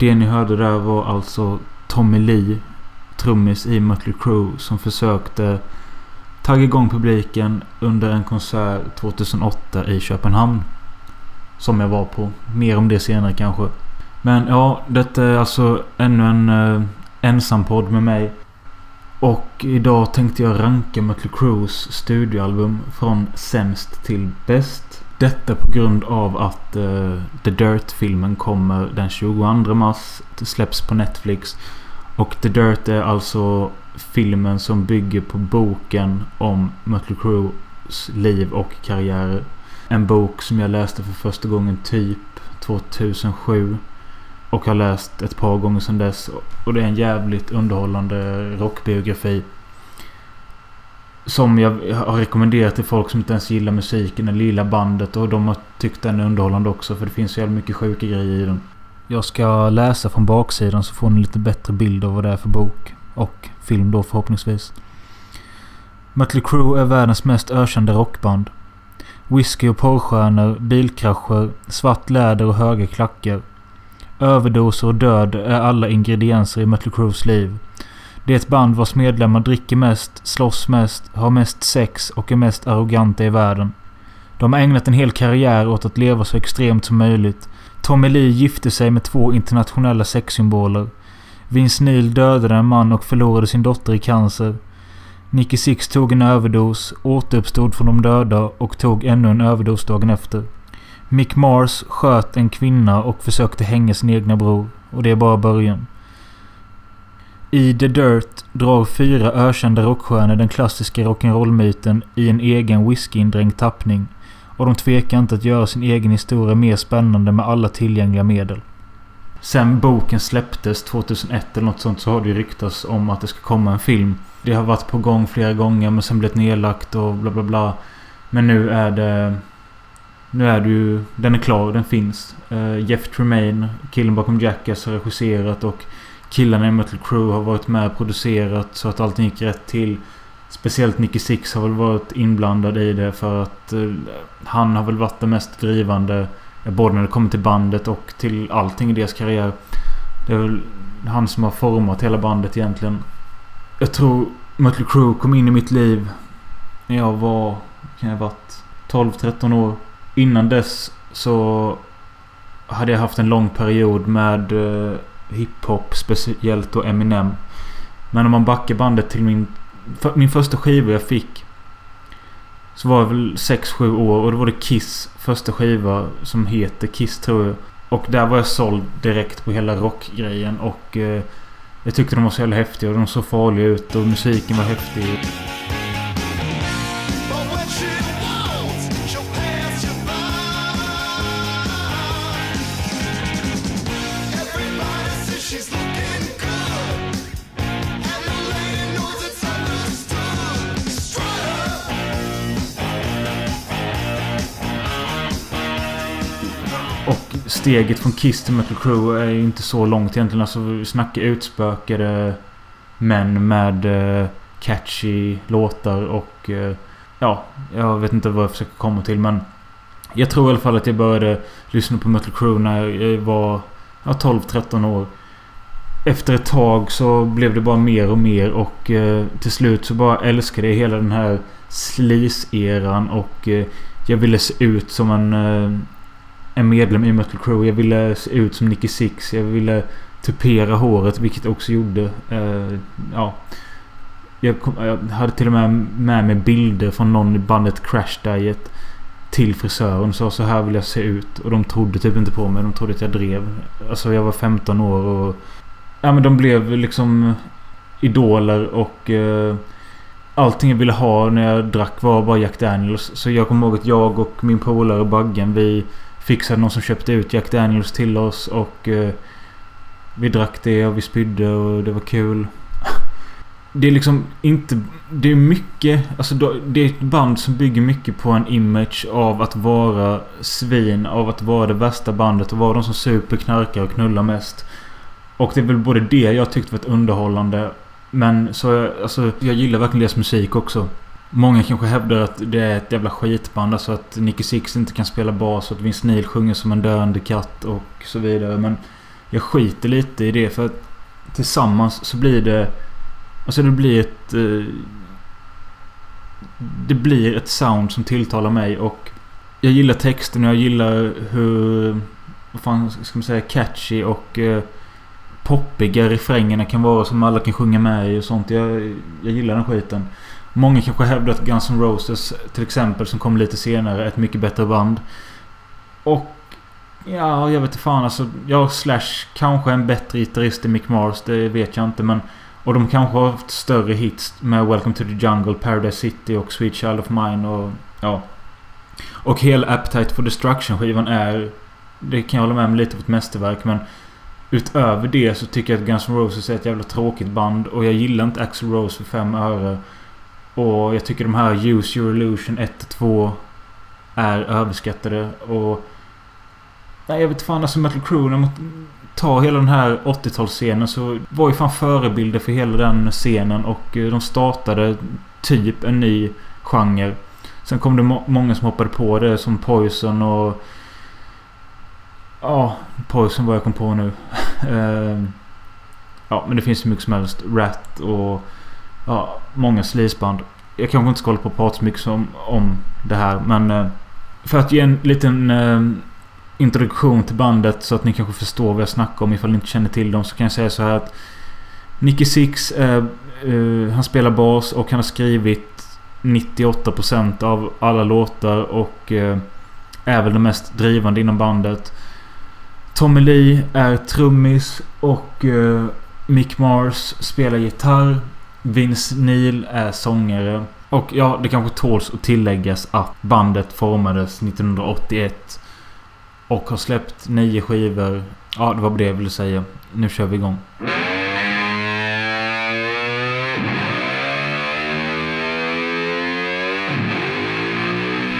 Det ni hörde där var alltså Tommy Lee, trummis i Mötley Crüe, som försökte tagga igång publiken under en konsert 2008 i Köpenhamn. Som jag var på. Mer om det senare kanske. Men ja, detta är alltså ännu en eh, uh, ensampodd med mig. Och idag tänkte jag ranka Mötley Crües studioalbum från sämst till bäst. Detta på grund av att uh, The Dirt-filmen kommer den 22 mars. Det släpps på Netflix. Och The Dirt är alltså filmen som bygger på boken om Mötley Crües liv och karriär. En bok som jag läste för första gången typ 2007. Och har läst ett par gånger sedan dess. Och det är en jävligt underhållande rockbiografi. Som jag har rekommenderat till folk som inte ens gillar musiken eller gillar bandet. Och de har tyckt den är underhållande också. För det finns så jävla mycket sjuka grejer i den. Jag ska läsa från baksidan så får ni lite bättre bild av vad det är för bok. Och film då förhoppningsvis. Mötley Crüe är världens mest ökända rockband. Whisky och porrstjärnor, bilkrascher, svart läder och höga klackar. Överdoser och död är alla ingredienser i Mötley Crües liv. Det är ett band vars medlemmar dricker mest, slåss mest, har mest sex och är mest arroganta i världen. De har ägnat en hel karriär åt att leva så extremt som möjligt. Tommy Lee gifte sig med två internationella sexsymboler. Vince Neil dödade en man och förlorade sin dotter i cancer. Nicky Six tog en överdos, återuppstod från de döda och tog ännu en överdos dagen efter. Mick Mars sköt en kvinna och försökte hänga sin egna bror. Och det är bara början. I The Dirt drar fyra ökända rockstjärnor den klassiska rock'n'roll-myten i en egen whiskyindränkt tappning. Och de tvekar inte att göra sin egen historia mer spännande med alla tillgängliga medel. Sen boken släpptes 2001 eller något sånt så har det ju ryktats om att det ska komma en film. Det har varit på gång flera gånger men sen blivit nedlagt och bla bla bla. Men nu är det... Nu är det ju... Den är klar, den finns. Uh, Jeff Tremaine, killen bakom Jackass, har regisserat och killarna i Metal Crew har varit med och producerat så att allting gick rätt till. Speciellt Nicky Six har väl varit inblandad i det för att eh, han har väl varit den mest drivande Både när det kommer till bandet och till allting i deras karriär. Det är väl han som har format hela bandet egentligen. Jag tror Mötley Crüe kom in i mitt liv när jag var... Kan jag ha varit? 12-13 år. Innan dess så hade jag haft en lång period med eh, hiphop, speciellt då Eminem. Men om man backar bandet till min... För, min första skiva jag fick så var jag väl 6-7 år och då var det Kiss första skiva som heter Kiss tror jag. Och där var jag såld direkt på hela rockgrejen och eh, jag tyckte de var så jävla häftiga och de såg farliga ut och musiken var häftig. Steget från Kiss till Metal Crew är ju inte så långt egentligen. Alltså vi snackar utspökade män med eh, catchy låtar och... Eh, ja, jag vet inte vad jag försöker komma till men... Jag tror i alla fall att jag började lyssna på Metal Crew när jag var ja, 12-13 år. Efter ett tag så blev det bara mer och mer och eh, till slut så bara älskade jag hela den här sleaze-eran och eh, jag ville se ut som en en medlem i Metal Crew. Jag ville se ut som Nicky Six. Jag ville tupera håret, vilket jag också gjorde. Uh, ja. Jag, kom, jag, hade till och med med mig bilder från någon i bandet Crash Diet. Till frisören. Sa så här vill jag se ut. Och de trodde typ inte på mig. De trodde att jag drev. Alltså jag var 15 år och... Ja men de blev liksom idoler och... Uh, allting jag ville ha när jag drack var bara Jack Daniels. Så jag kommer ihåg att jag och min polare Baggen vi fixade någon som köpte ut Jack Daniels till oss och eh, vi drack det och vi spydde och det var kul. Det är liksom inte... Det är mycket... Alltså det är ett band som bygger mycket på en image av att vara svin. Av att vara det värsta bandet och vara de som super, knarkar och knullar mest. Och det är väl både det jag tyckte var ett underhållande. Men så alltså, jag gillar verkligen deras musik också. Många kanske hävdar att det är ett jävla skitband. Alltså att Nicky Six inte kan spela bas och att Vince Neil sjunger som en döende katt och så vidare. Men jag skiter lite i det för att tillsammans så blir det... Alltså det blir ett... Eh, det blir ett sound som tilltalar mig och jag gillar texten och jag gillar hur... Vad fan ska man säga? Catchy och... Eh, poppiga refrängerna kan vara som alla kan sjunga med i och sånt. Jag, jag gillar den skiten. Många kanske hävdar att Guns N' Roses till exempel som kom lite senare är ett mycket bättre band. Och Ja, jag vet inte fan alltså. Jag Slash kanske är en bättre gitarrist än Mick Mars. Det vet jag inte men... Och de kanske har haft större hits med Welcome to the Jungle, Paradise City och Sweet Child of Mine och... Ja. Och hela Appetite for Destruction skivan är... Det kan jag hålla med om lite på ett mästerverk men... Utöver det så tycker jag att Guns N' Roses är ett jävla tråkigt band. Och jag gillar inte Axl Rose för fem öre. Och jag tycker de här Use Your Illusion 1 och 2 är överskattade. Och... Nej, jag vet fan. Alltså Metal Crew, när man tar hela den här 80-talsscenen så var ju fan förebilder för hela den scenen. Och eh, de startade typ en ny genre. Sen kom det må många som hoppade på det som Poison och... Ja, Poison vad jag kom på nu. Ehm, ja, men det finns hur mycket som helst. Rat och... Ja, många sleazeband. Jag kanske inte ska hålla på och prata så mycket om, om det här men... Eh, för att ge en liten... Eh, introduktion till bandet så att ni kanske förstår vad jag snackar om ifall ni inte känner till dem så kan jag säga så här att Nicky Six eh, Han spelar bas och han har skrivit 98% av alla låtar och är väl den mest drivande inom bandet. Tommy Lee är trummis och Mick Mars spelar gitarr. Vince Neil är sångare. Och ja, det kanske tåls att tilläggas att bandet formades 1981. Och har släppt nio skivor. Ja, det var det jag ville säga. Nu kör vi igång.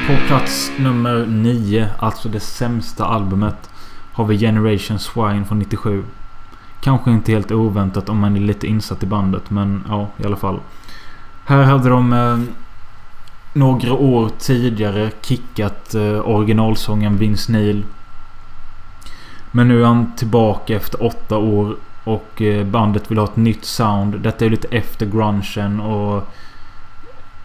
På plats nummer nio, alltså det sämsta albumet, har vi Generation Swine från 97. Kanske inte helt oväntat om man är lite insatt i bandet, men ja, i alla fall. Här hade de eh, några år tidigare kickat eh, originalsången Vince Neil men nu är han tillbaka efter åtta år. Och eh, bandet vill ha ett nytt sound. Detta är lite efter grungen och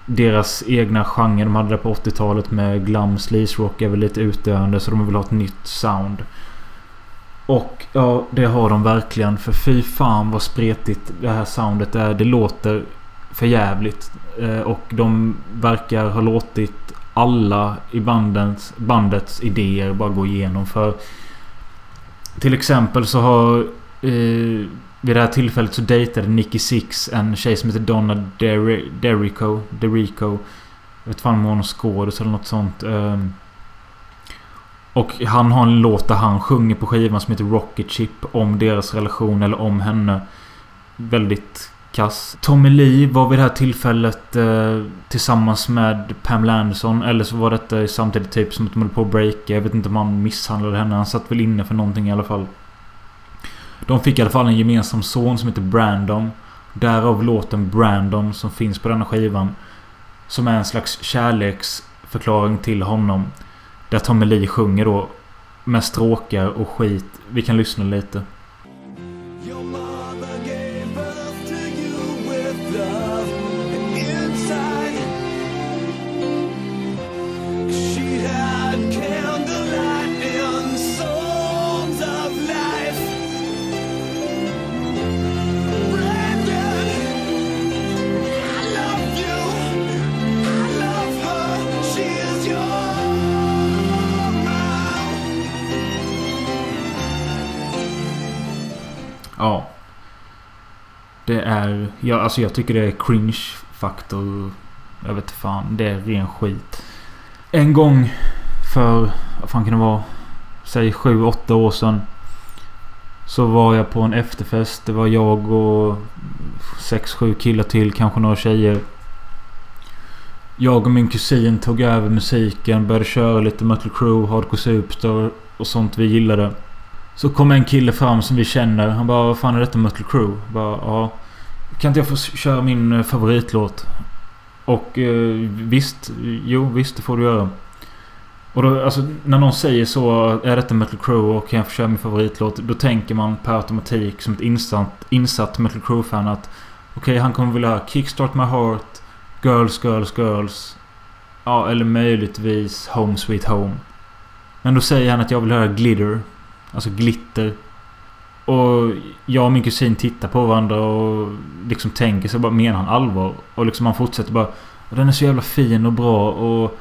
deras egna genre de hade på 80-talet med glam sleaze rock är väl lite utdöende så de vill ha ett nytt sound. Och ja, det har de verkligen. För fy fan vad spretigt det här soundet är. Det låter för jävligt. Eh, och de verkar ha låtit alla i bandets, bandets idéer bara gå igenom. För till exempel så har... Eh, vid det här tillfället så dejtade Nicky Six en tjej som heter Donna Derico. Derico. Jag vet fan om hon skådis eller något sånt. Eh, och han har en låt där han sjunger på skivan som heter Rocket Chip. Om deras relation eller om henne. Väldigt kass. Tommy Lee var vid det här tillfället eh, tillsammans med Pamela Anderson. Eller så var detta samtidigt typ som att de höll på att breaka. Jag vet inte om han misshandlade henne. Han satt väl inne för någonting i alla fall. De fick i alla fall en gemensam son som heter Brandon. Därav låten Brandon som finns på denna skivan. Som är en slags kärleksförklaring till honom. Där Tommy Lee sjunger då med stråkar och skit. Vi kan lyssna lite. Det är... Jag, alltså jag tycker det är cringe-faktor. Jag vet fan. Det är ren skit. En gång för... Vad fan kan det vara? Säg 7-8 år sedan. Så var jag på en efterfest. Det var jag och 6-7 killar till. Kanske några tjejer. Jag och min kusin tog över musiken. Började köra lite Metal Crew, Hardcore Superstar och sånt vi gillade. Så kommer en kille fram som vi känner. Han bara Vad fan är detta Mötley Crüe? Bara ja. Kan inte jag få köra min eh, favoritlåt? Och eh, visst, jo visst det får du göra. Och då, alltså när någon säger så, är detta Metal Crew och kan jag få köra min favoritlåt? Då tänker man per automatik som ett insatt, insatt Metal Crew-fan att Okej, okay, han kommer vilja Kickstart My Heart, Girls, Girls, Girls. Ja, eller möjligtvis Home Sweet Home. Men då säger han att jag vill höra Glitter. Alltså glitter. Och jag och min kusin tittar på varandra och liksom tänker så bara menar han allvar? Och liksom han fortsätter bara Den är så jävla fin och bra och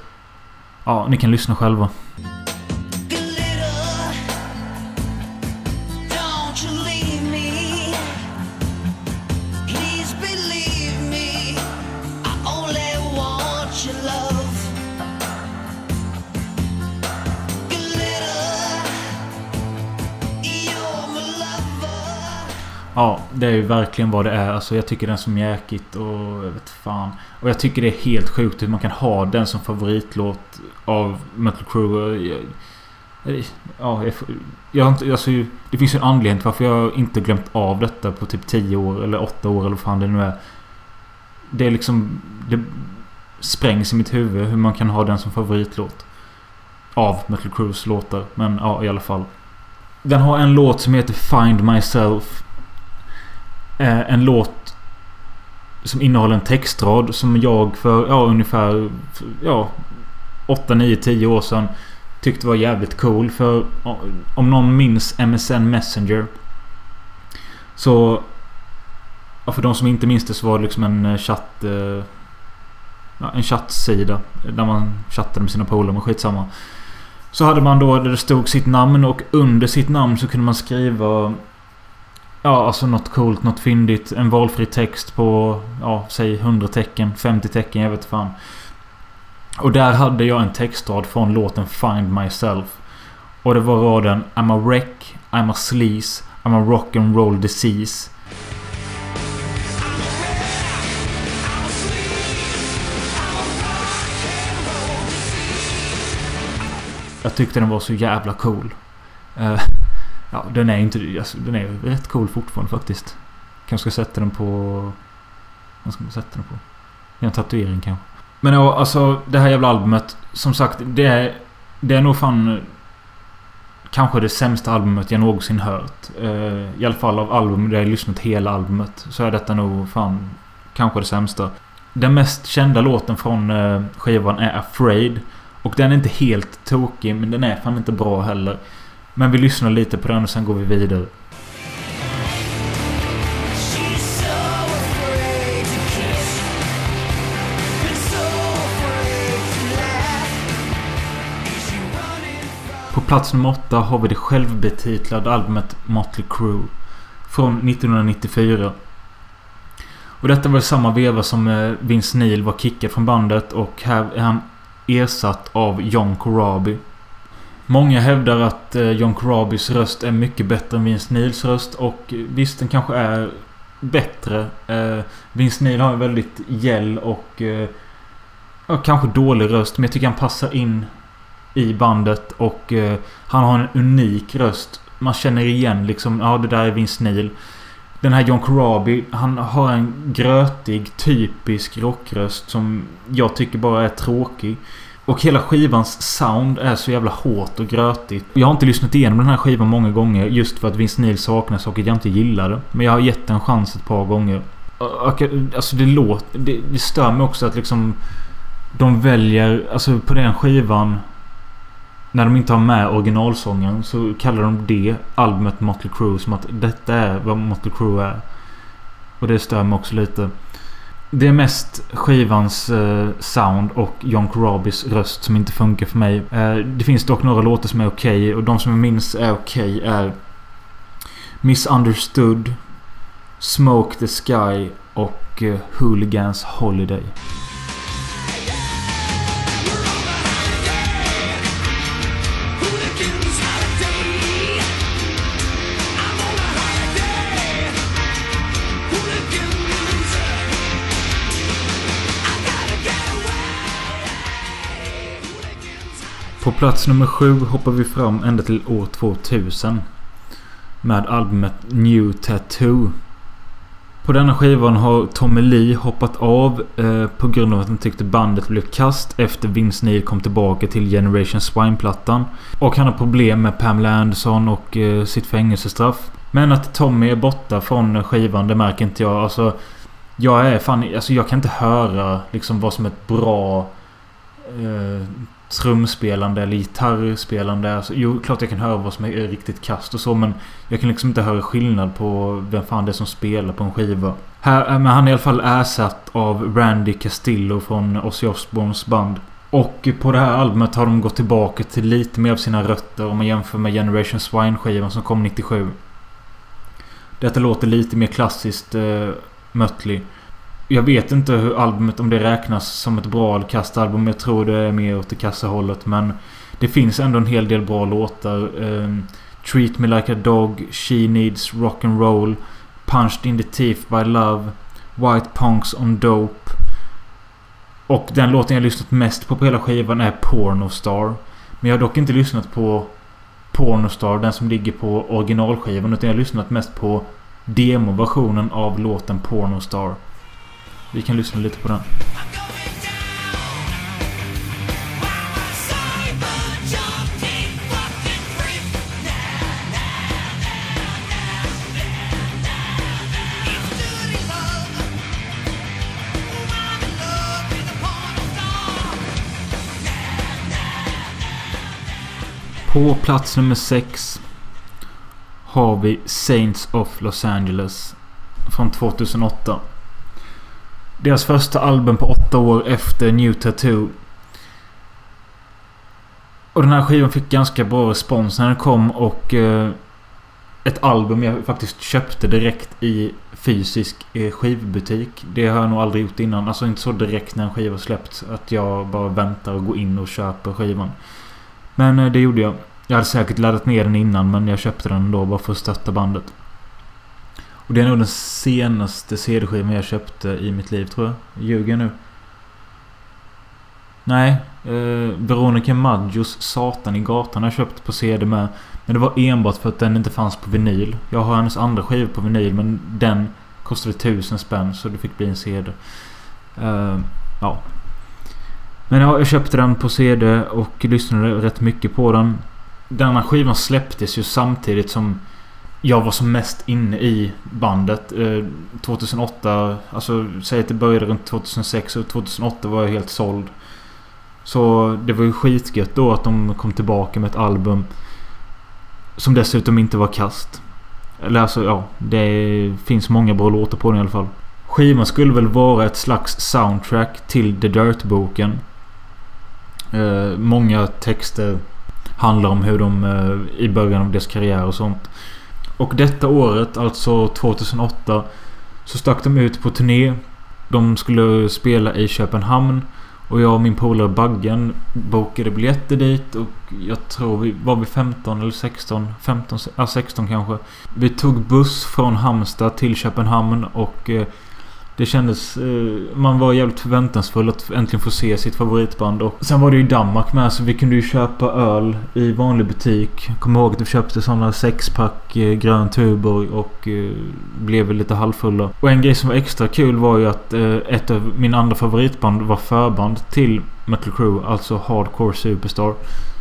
Ja, ni kan lyssna själva. Ja, det är ju verkligen vad det är. Alltså jag tycker den är så mjäkigt och jag vet fan. Och jag tycker det är helt sjukt hur man kan ha den som favoritlåt av Metal Crew. Jag, ja, jag, jag alltså, det finns ju en anledning till varför jag inte glömt av detta på typ 10 år eller 8 år eller vad fan det nu är. Det är liksom... Det sprängs i mitt huvud hur man kan ha den som favoritlåt. Av Metal Crews låtar. Men ja, i alla fall. Den har en låt som heter Find Myself. Eh, en låt som innehåller en textrad som jag för ja, ungefär ja, 8, 9, 10 år sedan tyckte var jävligt cool. För om någon minns MSN Messenger. Så... Ja, för de som inte minns det så var det liksom en eh, chatt... Eh, ja, en chattsida. Där man chattade med sina polare, men skitsamma. Så hade man då där det stod sitt namn och under sitt namn så kunde man skriva Ja, alltså något coolt, något fyndigt. En valfri text på, ja, säg 100 tecken, 50 tecken, jag vet fan. Och där hade jag en textrad från låten Find Myself. Och det var raden I'm a wreck, I'm a sleaze, I'm a rock and roll disease. Jag tyckte den var så jävla cool. Eh, Ja, den är inte... Alltså, den är rätt cool fortfarande faktiskt. Kanske ska sätta den på... Vad ska man sätta den på? En tatuering kanske. Men ja, alltså det här jävla albumet. Som sagt, det är... Det är nog fan... Eh, kanske det sämsta albumet jag någonsin hört. Uh, I alla fall av album där jag lyssnat hela albumet. Så är detta nog fan... Kanske det sämsta. Den mest kända låten från uh, skivan är Afraid. Och den är inte helt tokig, men den är fan inte bra heller. Men vi lyssnar lite på den och sen går vi vidare. På plats nummer åtta har vi det självbetitlade albumet Motley Crue. Från 1994. Och detta var samma veva som eh, Vince Neil var kickad från bandet och här är han ersatt av John Corabi. Många hävdar att eh, John Corabys röst är mycket bättre än Vince Neils röst och eh, visst den kanske är bättre. Eh, Vince Neil har en väldigt gäll och kanske dålig röst men jag tycker han passar in i bandet och han har en unik röst. Man känner igen liksom, ja det där är Vince Neil. Den här John Corabi, han har en grötig, typisk rockröst som jag tycker bara är tråkig. Och hela skivans sound är så jävla hårt och grötigt. Jag har inte lyssnat igenom den här skivan många gånger just för att Vince Neil saknas och att jag inte gillar det. Men jag har gett den en chans ett par gånger. Alltså det låter... Det, det stör mig också att liksom... De väljer... Alltså på den skivan... När de inte har med originalsången så kallar de det albumet Motley Crue som att detta är vad Motley Crue är. Och det stör mig också lite. Det är mest skivans eh, sound och John Corabis röst som inte funkar för mig. Eh, det finns dock några låtar som är okej okay, och de som jag minns är okej okay är Misunderstood, Smoke the Sky och eh, Hooligans Holiday. På plats nummer sju hoppar vi fram ända till år 2000. Med albumet New Tattoo. På denna skivan har Tommy Lee hoppat av eh, på grund av att han tyckte bandet blev kast efter Vince Neil kom tillbaka till Generation Swine-plattan. Och han har problem med Pamela Anderson och eh, sitt fängelsestraff. Men att Tommy är borta från skivan, det märker inte jag. Alltså, jag är fan... Alltså jag kan inte höra liksom vad som är ett bra... Eh, trumspelande eller gitarrspelande. Alltså, jo, klart jag kan höra vad som är riktigt kast och så men jag kan liksom inte höra skillnad på vem fan det är som spelar på en skiva. Här, eh, men han är i alla fall ersatt av Randy Castillo från Ozzy Osbournes band. Och på det här albumet har de gått tillbaka till lite mer av sina rötter om man jämför med Generation Swine-skivan som kom 97. Detta låter lite mer klassiskt eh, Mötley. Jag vet inte hur albumet, om det räknas som ett bra eller kasst album. Jag tror det är mer åt det kassa hållet. Men det finns ändå en hel del bra låtar. Um, Treat Me Like A Dog, She Needs Rock and Roll, Punched In The Teeth By Love, White Punks On Dope. Och den låten jag lyssnat mest på på hela skivan är Pornostar. Men jag har dock inte lyssnat på Pornostar, den som ligger på originalskivan. Utan jag har lyssnat mest på demoversionen av låten Pornostar. Vi kan lyssna lite på den. På plats nummer 6 har vi Saints of Los Angeles från 2008. Deras första album på åtta år efter New Tattoo. Och den här skivan fick ganska bra respons när den kom och... Eh, ett album jag faktiskt köpte direkt i fysisk eh, skivbutik. Det har jag nog aldrig gjort innan. Alltså inte så direkt när en skiva släppts. Att jag bara väntar och går in och köper skivan. Men eh, det gjorde jag. Jag hade säkert laddat ner den innan men jag köpte den då bara för att stötta bandet. Och det är nog den senaste CD-skivan jag köpte i mitt liv tror jag. Ljuger nu. Nej. Eh, Veronica Maggios Satan i gatan har jag köpt på CD med. Men det var enbart för att den inte fanns på vinyl. Jag har hennes andra skiva på vinyl men den kostade tusen spänn så det fick bli en CD. Eh, ja. Men ja, jag köpte den på CD och lyssnade rätt mycket på den. Denna skivan släpptes ju samtidigt som jag var som mest inne i bandet. Eh, 2008, alltså säg att det började runt 2006 och 2008 var jag helt såld. Så det var ju skitgött då att de kom tillbaka med ett album. Som dessutom inte var kast. Eller alltså ja, det finns många bra låtar på den i alla fall. Skivan skulle väl vara ett slags soundtrack till The Dirt-boken. Eh, många texter handlar om hur de eh, i början av deras karriär och sånt. Och detta året, alltså 2008, så stack de ut på turné. De skulle spela i Köpenhamn. Och jag och min polare Baggen bokade biljetter dit och jag tror vi var vi 15 eller 16. 15, ja 16 kanske. Vi tog buss från Halmstad till Köpenhamn och eh, det kändes... Eh, man var jävligt förväntansfull att äntligen få se sitt favoritband. Och sen var det ju Danmark med så vi kunde ju köpa öl i vanlig butik. Kommer ihåg att vi köpte sådana sexpack eh, grön Tuborg och eh, blev lite halvfulla. Och en grej som var extra kul var ju att eh, ett av mina andra favoritband var förband till Metal Crew. Alltså Hardcore Superstar.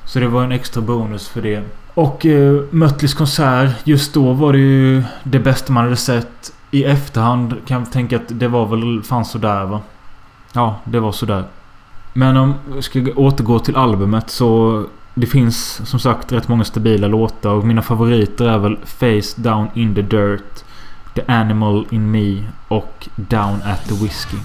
Så det var en extra bonus för det. Och eh, Mötleys konsert just då var det ju det bästa man hade sett i efterhand kan jag tänka att det var väl fan sådär va? Ja, det var sådär. Men om vi ska återgå till albumet så... Det finns som sagt rätt många stabila låtar och mina favoriter är väl Face Down In The Dirt, The Animal In Me och Down At The Whiskey.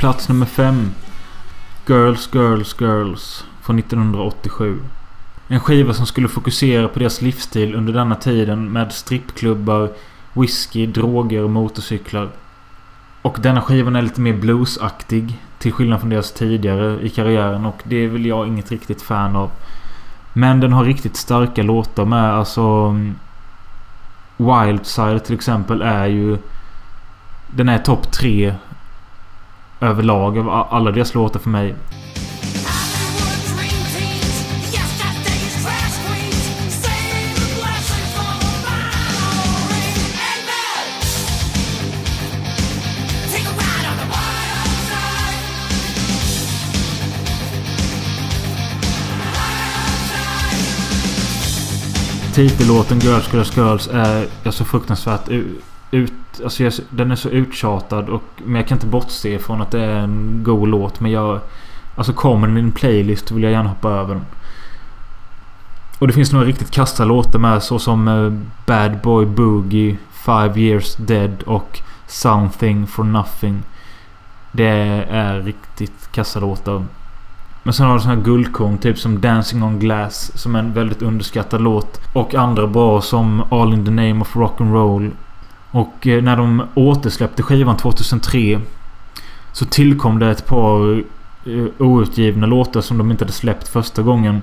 Plats nummer 5. Girls, Girls, Girls. Från 1987. En skiva som skulle fokusera på deras livsstil under denna tiden med strippklubbar, whisky, droger och motorcyklar. Och denna skivan är lite mer bluesaktig. Till skillnad från deras tidigare i karriären och det är väl jag inget riktigt fan av. Men den har riktigt starka låtar med. Alltså... Wildside till exempel är ju... Den är topp tre överlag av alla deras låtar för mig. Titellåten Girls Girls Girls är jag så fruktansvärt ut... Alltså jag, den är så uttjatad och... Men jag kan inte bortse från att det är en god låt. Men jag... Alltså kommer den i en playlist vill jag gärna hoppa över den. Och det finns några riktigt kassa låtar med såsom eh, Bad Boy Boogie, Five Years Dead och Something for Nothing. Det är riktigt kassa låtar. Men sen har du såna här guldkorn, typ som Dancing on Glass. Som är en väldigt underskattad låt. Och andra bra som All in the name of rock'n'roll. Och eh, när de återsläppte skivan 2003. Så tillkom det ett par eh, outgivna låtar som de inte hade släppt första gången.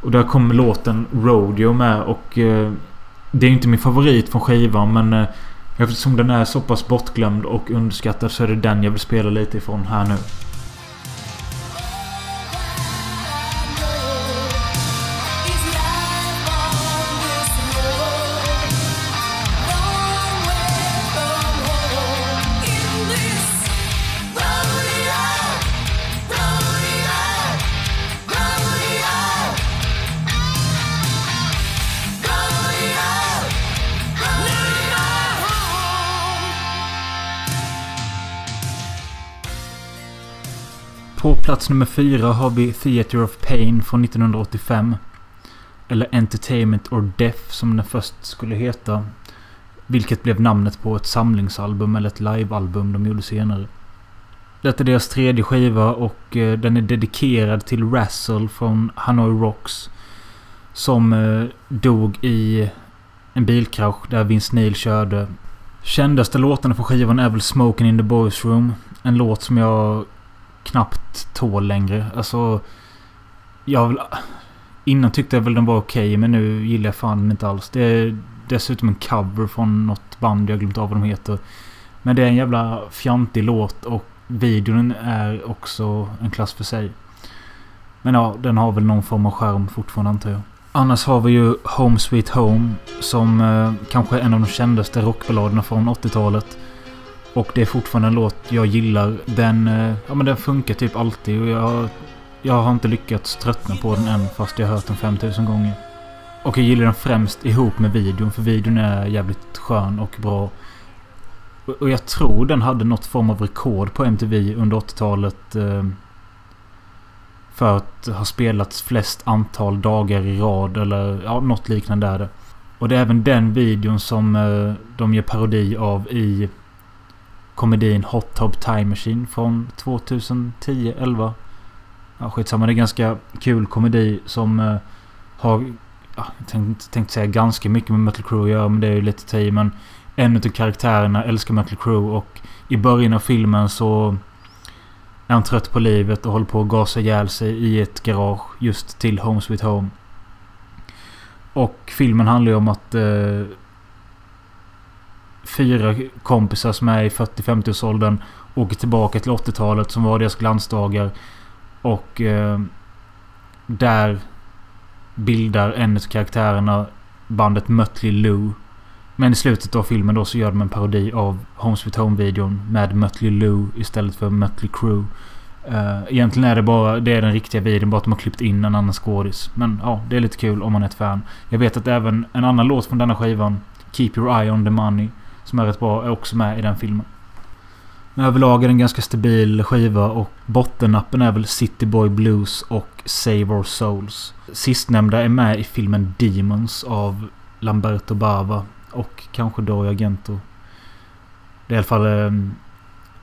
Och där kom låten Rodeo med och... Eh, det är inte min favorit från skivan men... Eftersom den är så pass bortglömd och underskattad så är det den jag vill spela lite ifrån här nu. Plats nummer fyra har vi Theater of Pain från 1985. Eller Entertainment or Death som den först skulle heta. Vilket blev namnet på ett samlingsalbum eller ett livealbum de gjorde senare. Detta är deras tredje skiva och eh, den är dedikerad till Razzle från Hanoi Rocks. Som eh, dog i en bilkrasch där Vince Neil körde. Kändaste låtarna på skivan är väl Smoking in the Boys Room. En låt som jag knappt tål längre. Alltså... Jag... Innan tyckte jag väl den var okej okay, men nu gillar jag fan den inte alls. Det är dessutom en cover från något band jag glömt av vad de heter. Men det är en jävla fjantig låt och videon är också en klass för sig. Men ja, den har väl någon form av skärm fortfarande antar jag. Annars har vi ju Home Sweet Home. Som eh, kanske är en av de kändaste rockballaderna från 80-talet. Och det är fortfarande en låt jag gillar. Den, eh, ja, men den funkar typ alltid och jag, jag har inte lyckats tröttna på den än fast jag har hört den 5000 gånger. Och jag gillar den främst ihop med videon för videon är jävligt skön och bra. Och jag tror den hade något form av rekord på MTV under 80-talet. Eh, för att ha spelats flest antal dagar i rad eller ja, något liknande är det. Och det är även den videon som eh, de gör parodi av i komedin Hot Tub Time Machine från 2010, 11. Ja, skitsamma. Det är ganska kul komedi som eh, har... Ja, jag tänkte, tänkte säga ganska mycket med Metal Crew att göra, men det är ju lite tid. Men en av karaktärerna älskar Metal Crew och i början av filmen så är han trött på livet och håller på att gasa ihjäl sig i ett garage just till Home Sweet Home. Och filmen handlar ju om att eh, fyra kompisar som är i 40-50-årsåldern åker tillbaka till 80-talet som var deras glansdagar. Och eh, där bildar en av karaktärerna bandet Mötley Lou. Men i slutet av filmen då så gör de en parodi av Home Sweet Home-videon med Mötley Lou istället för Mötley Crew. Uh, eh, egentligen är det bara det är den riktiga videon, bara att de har klippt in en annan skådis. Men ja, det är lite kul om man är ett fan. Jag vet att även en annan låt från denna skivan, Keep Your Eye On The Money, som är rätt bra, är också med i den filmen. Men överlag är det en ganska stabil skiva och bottennappen är väl City Boy Blues och Save Our Souls. Sistnämnda är med i filmen Demons av Lamberto Bava och kanske Dario Argento. Det är i alla fall eh,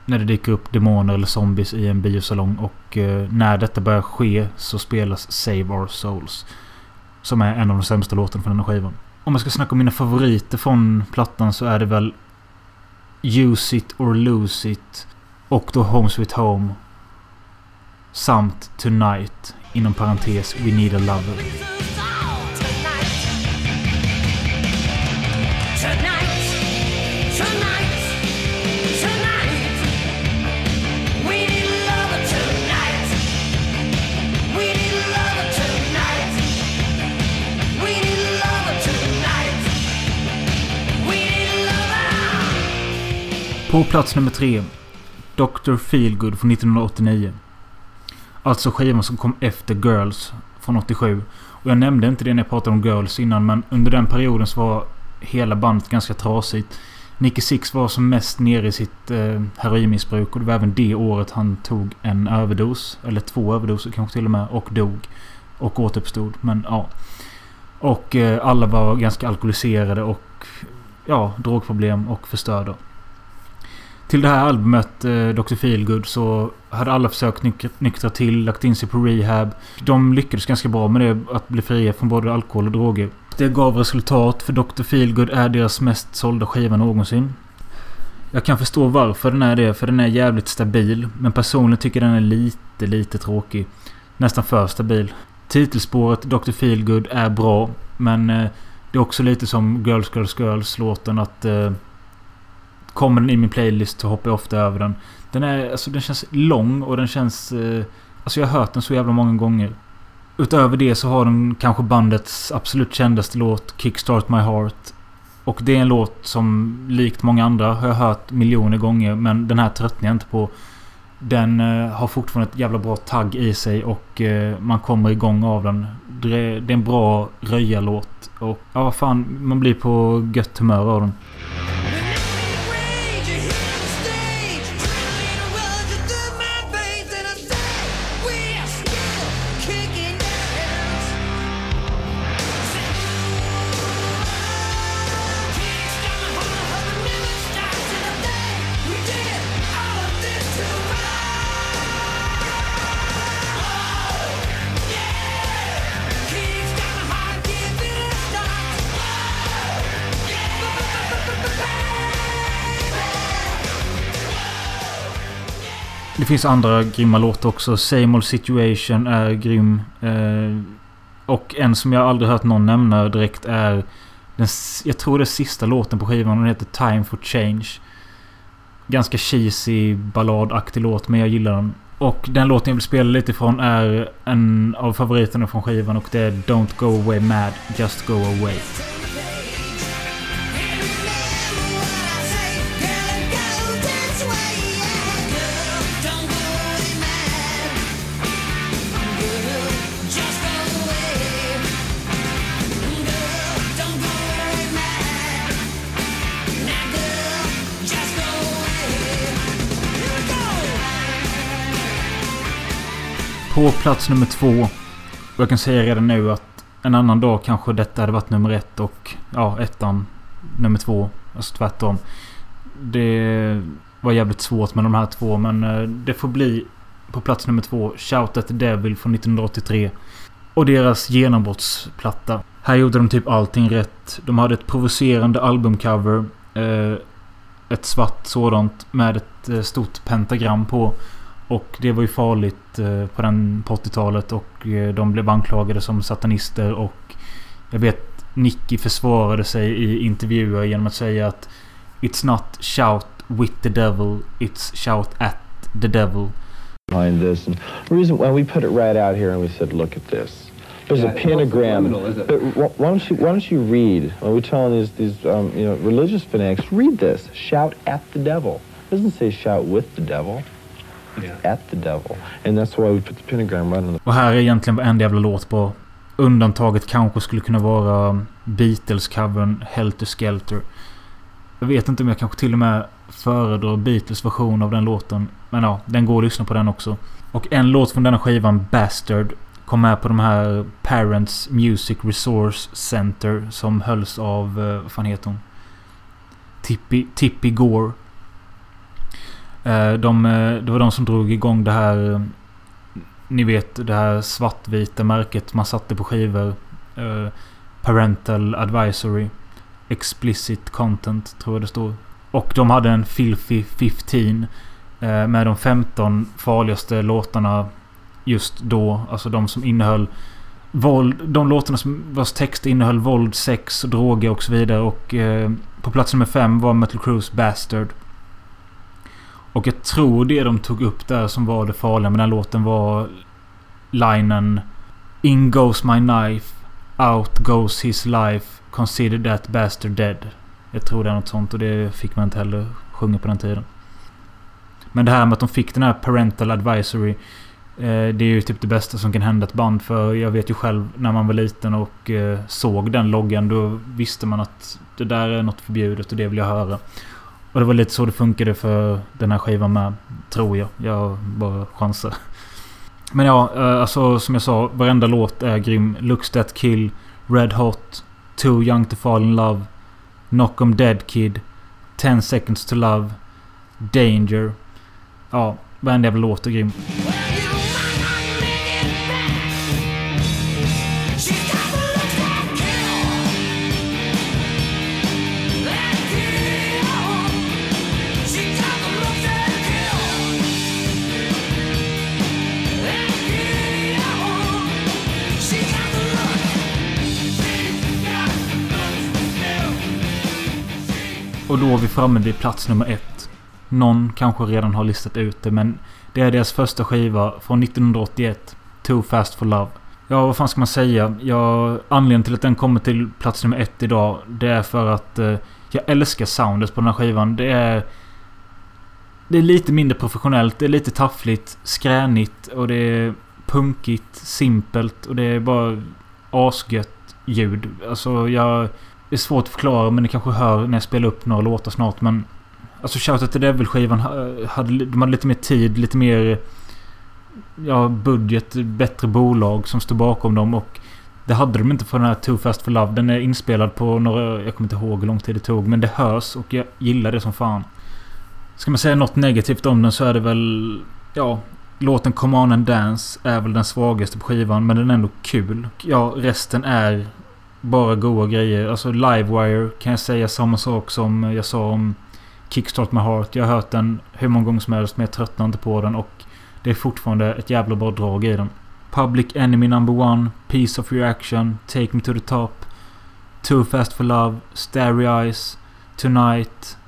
när det dyker upp demoner eller zombies i en biosalong och eh, när detta börjar ske så spelas Save Our Souls. Som är en av de sämsta låtarna från den här skivan. Om jag ska snacka om mina favoriter från plattan så är det väl Use It or Lose It. Och då Home Sweet Home. Samt Tonight. Inom parentes We Need a Lover. På plats nummer tre. Dr. Feelgood från 1989. Alltså skivan som kom efter Girls från 87. Och jag nämnde inte det när jag pratade om Girls innan men under den perioden så var hela bandet ganska trasigt. Nicky Six var som mest nere i sitt eh, heroinmissbruk och det var även det året han tog en överdos. Eller två överdoser kanske till och med. Och dog. Och återuppstod. Men ja. Och eh, alla var ganska alkoholiserade och ja, drogproblem och förstörda. Till det här albumet, eh, Dr. Feelgood, så hade alla försökt nyk nyktra till, lagt in sig på rehab. De lyckades ganska bra med det, att bli fria från både alkohol och droger. Det gav resultat, för Dr. Feelgood är deras mest sålda skiva någonsin. Jag kan förstå varför den är det, för den är jävligt stabil. Men personligen tycker jag den är lite, lite tråkig. Nästan för stabil. Titelspåret Dr. Feelgood är bra, men eh, det är också lite som Girls, Girls, Girls-låten att... Eh, Kommer den i min playlist så hoppar jag ofta över den. Den, är, alltså, den känns lång och den känns... Eh, alltså jag har hört den så jävla många gånger. Utöver det så har den kanske bandets absolut kändaste låt Kickstart My Heart. Och det är en låt som likt många andra har jag hört miljoner gånger men den här tröttnar jag inte på. Den eh, har fortfarande ett jävla bra tagg i sig och eh, man kommer igång av den. Det är, det är en bra röjarlåt. Och ja, fan, man blir på gött humör av den. Det finns andra grymma låtar också. Same Old Situation är grym. Eh, och en som jag aldrig hört någon nämna direkt är... Den, jag tror det är sista låten på skivan. Den heter Time for Change. Ganska cheesy, balladaktig låt, men jag gillar den. Och den låten jag vill spela lite ifrån är en av favoriterna från skivan och det är Don't Go Away Mad, Just Go Away. På plats nummer två. Och jag kan säga redan nu att en annan dag kanske detta hade varit nummer ett och ja, ettan nummer två. Alltså tvärtom. Det var jävligt svårt med de här två men eh, det får bli på plats nummer två. Shout at the Devil från 1983. Och deras genombrottsplatta. Här gjorde de typ allting rätt. De hade ett provocerande albumcover. Eh, ett svart sådant med ett eh, stort pentagram på. Och det var ju farligt eh, på, den, på 80-talet och eh, de blev anklagade som satanister och jag vet Nicky försvarade sig i intervjuer genom att säga att It's not shout with the devil, it's shout at the devil. Behind this, and the reason why we put it right out here and we said, look at this. There's yeah, a pentagram. But why don't you why don't you read? Well, we're telling these these um, you know religious fanatics, read this. Shout at the devil. It doesn't say shout with the devil. Yeah. At the devil. And that's why we put the pentagram right on the... Och här är egentligen varenda jävla låt på. Undantaget kanske skulle kunna vara Beatles-covern Helter Skelter. Jag vet inte om jag kanske till och med föredrar Beatles version av den låten. Men ja, den går att lyssna på den också. Och en låt från denna skivan, Bastard, kom med på de här Parents Music Resource Center som hölls av, eh, vad fan heter hon? Tippi, Tippi Gore. Eh, de, eh, det var de som drog igång det här... Eh, ni vet det här svartvita märket man satte på skivor. Parental advisory. Explicit content, tror jag det står. Och de hade en Filthy 15. Med de 15 farligaste låtarna just då. Alltså de som innehöll våld. De låtarna som vars text innehöll våld, sex, droger och så vidare. Och eh, på plats nummer 5 var Metal Cruise Bastard. Och jag tror det de tog upp där som var det farliga med den låten var linen In goes my knife. Out goes his life. Consider that bastard dead. Jag tror det är något sånt och det fick man inte heller sjunga på den tiden. Men det här med att de fick den här parental advisory. Eh, det är ju typ det bästa som kan hända ett band. För jag vet ju själv när man var liten och eh, såg den loggan. Då visste man att det där är något förbjudet och det vill jag höra. Och det var lite så det funkade för den här skivan med. Tror jag. Jag bara chansar. Men ja, eh, alltså som jag sa. Varenda låt är grym. Looks That Kill. Red Hot. Too Young To Fall In Love. Knock 'em Dead Kid. 10 Seconds To Love. Danger. Ja, varenda jävla låt är grym. Och då är vi framme vid plats nummer ett. Någon kanske redan har listat ut det men det är deras första skiva från 1981. Too Fast For Love. Ja, vad fan ska man säga? Ja, anledningen till att den kommer till plats nummer ett idag. Det är för att eh, jag älskar soundet på den här skivan. Det är... Det är lite mindre professionellt. Det är lite taffligt, skränigt och det är punkigt, simpelt och det är bara asgött ljud. Alltså jag... Det är svårt att förklara men ni kanske hör när jag spelar upp några låtar snart men... Alltså Shout at the Devil-skivan hade, de hade lite mer tid, lite mer... Ja, budget, bättre bolag som stod bakom dem och... Det hade de inte för den här Too Fast For Love. Den är inspelad på några... Jag kommer inte ihåg hur lång tid det tog men det hörs och jag gillar det som fan. Ska man säga något negativt om den så är det väl... Ja, låten Come On and Dance är väl den svagaste på skivan men den är ändå kul. Ja, resten är bara goa grejer. Alltså Livewire kan jag säga samma sak som jag sa om Kickstart My Heart. Jag har hört den hur många gånger som helst men jag tröttnar inte på den och det är fortfarande ett jävla bra drag i den. Public Enemy Number One, Piece of Reaction, Take Me To The Top, Too Fast For Love, Starry Eyes, Tonight,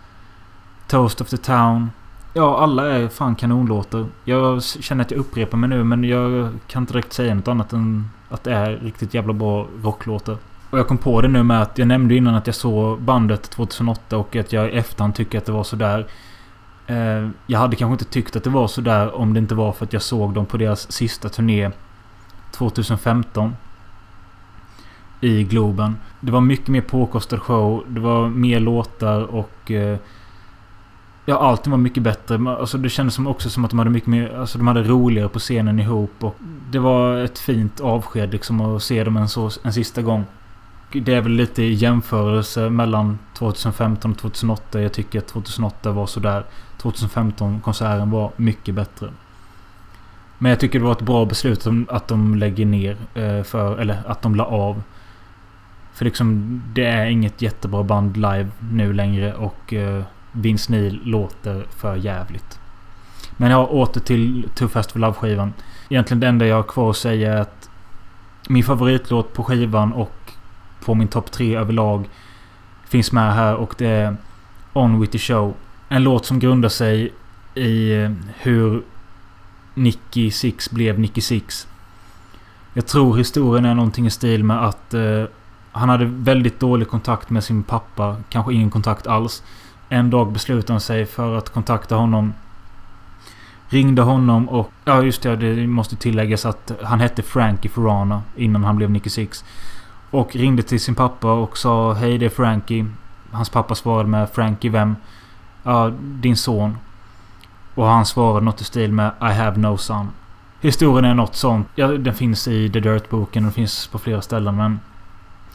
Toast of the Town. Ja, alla är fan kanonlåtar. Jag känner att jag upprepar mig nu men jag kan inte direkt säga något annat än att det är riktigt jävla bra rocklåtar. Och jag kom på det nu med att jag nämnde innan att jag såg bandet 2008 och att jag i efterhand tycker att det var sådär. Eh, jag hade kanske inte tyckt att det var sådär om det inte var för att jag såg dem på deras sista turné 2015. I Globen. Det var mycket mer påkostad show. Det var mer låtar och... Eh, ja, allting var mycket bättre. Alltså det kändes som också som att de hade mycket mer... Alltså de hade roligare på scenen ihop och... Det var ett fint avsked liksom att se dem en, så, en sista gång det är väl lite i jämförelse mellan 2015 och 2008. Jag tycker att 2008 var sådär. 2015 konserten var mycket bättre. Men jag tycker det var ett bra beslut att de lägger ner. Eh, för, eller att de la av. För liksom det är inget jättebra band live nu längre och eh, Vince Neil låter för jävligt. Men jag åter till Too Fast For Love skivan. Egentligen det enda jag har kvar att säga är att min favoritlåt på skivan och på min topp tre överlag finns med här och det är On With The Show. En låt som grundar sig i eh, hur Nicky Six blev Nicky Six. Jag tror historien är någonting i stil med att eh, han hade väldigt dålig kontakt med sin pappa. Kanske ingen kontakt alls. En dag beslutade han sig för att kontakta honom. Ringde honom och... Ja just det, det måste tilläggas att han hette Frankie Ferrana innan han blev Nicky Six. Och ringde till sin pappa och sa Hej det är Frankie. Hans pappa svarade med Frankie vem? Ja, din son. Och han svarade något i stil med I have no son. Historien är något sånt. Ja, den finns i The Dirt-boken. Den finns på flera ställen men...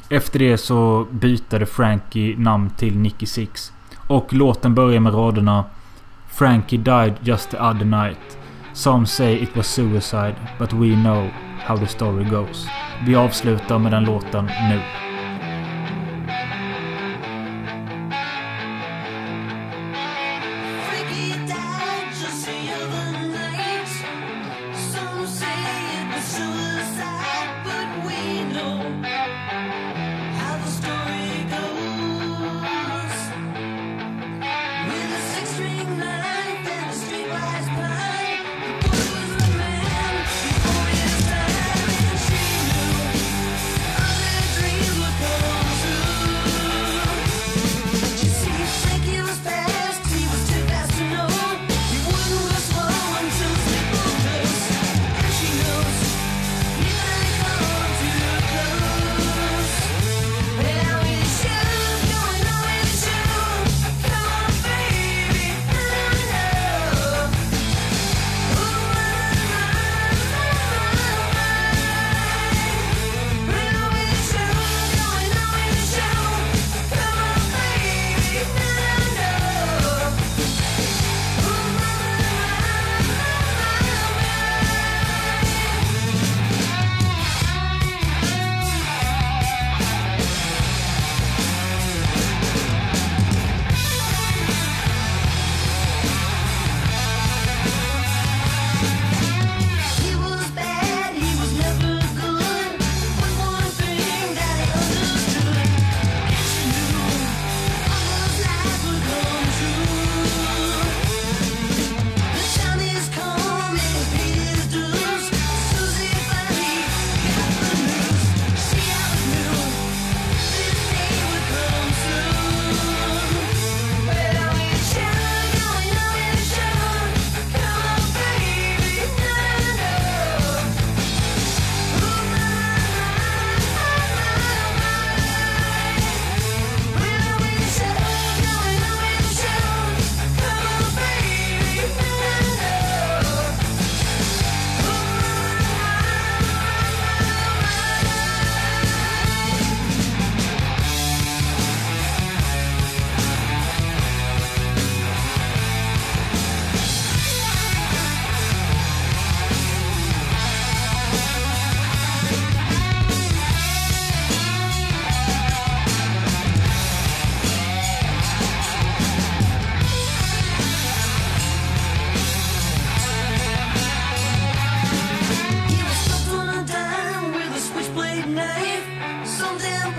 Efter det så bytade Frankie namn till Nicky Six. Och låten börjar med raderna Frankie died just the other night. Some say it was suicide, but we know how the story goes. Vi avslutar med den låten nu.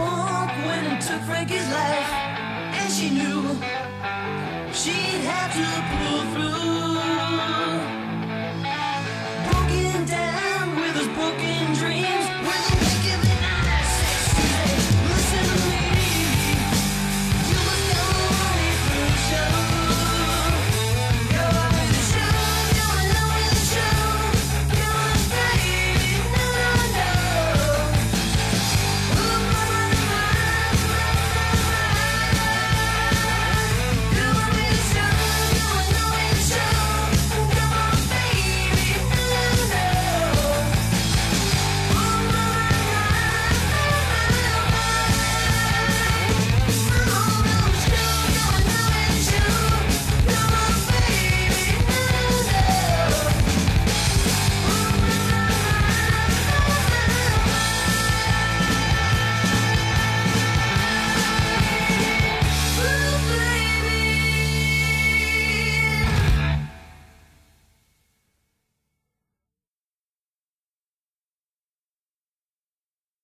book when it took Frankie's life, and she knew she had to pull through.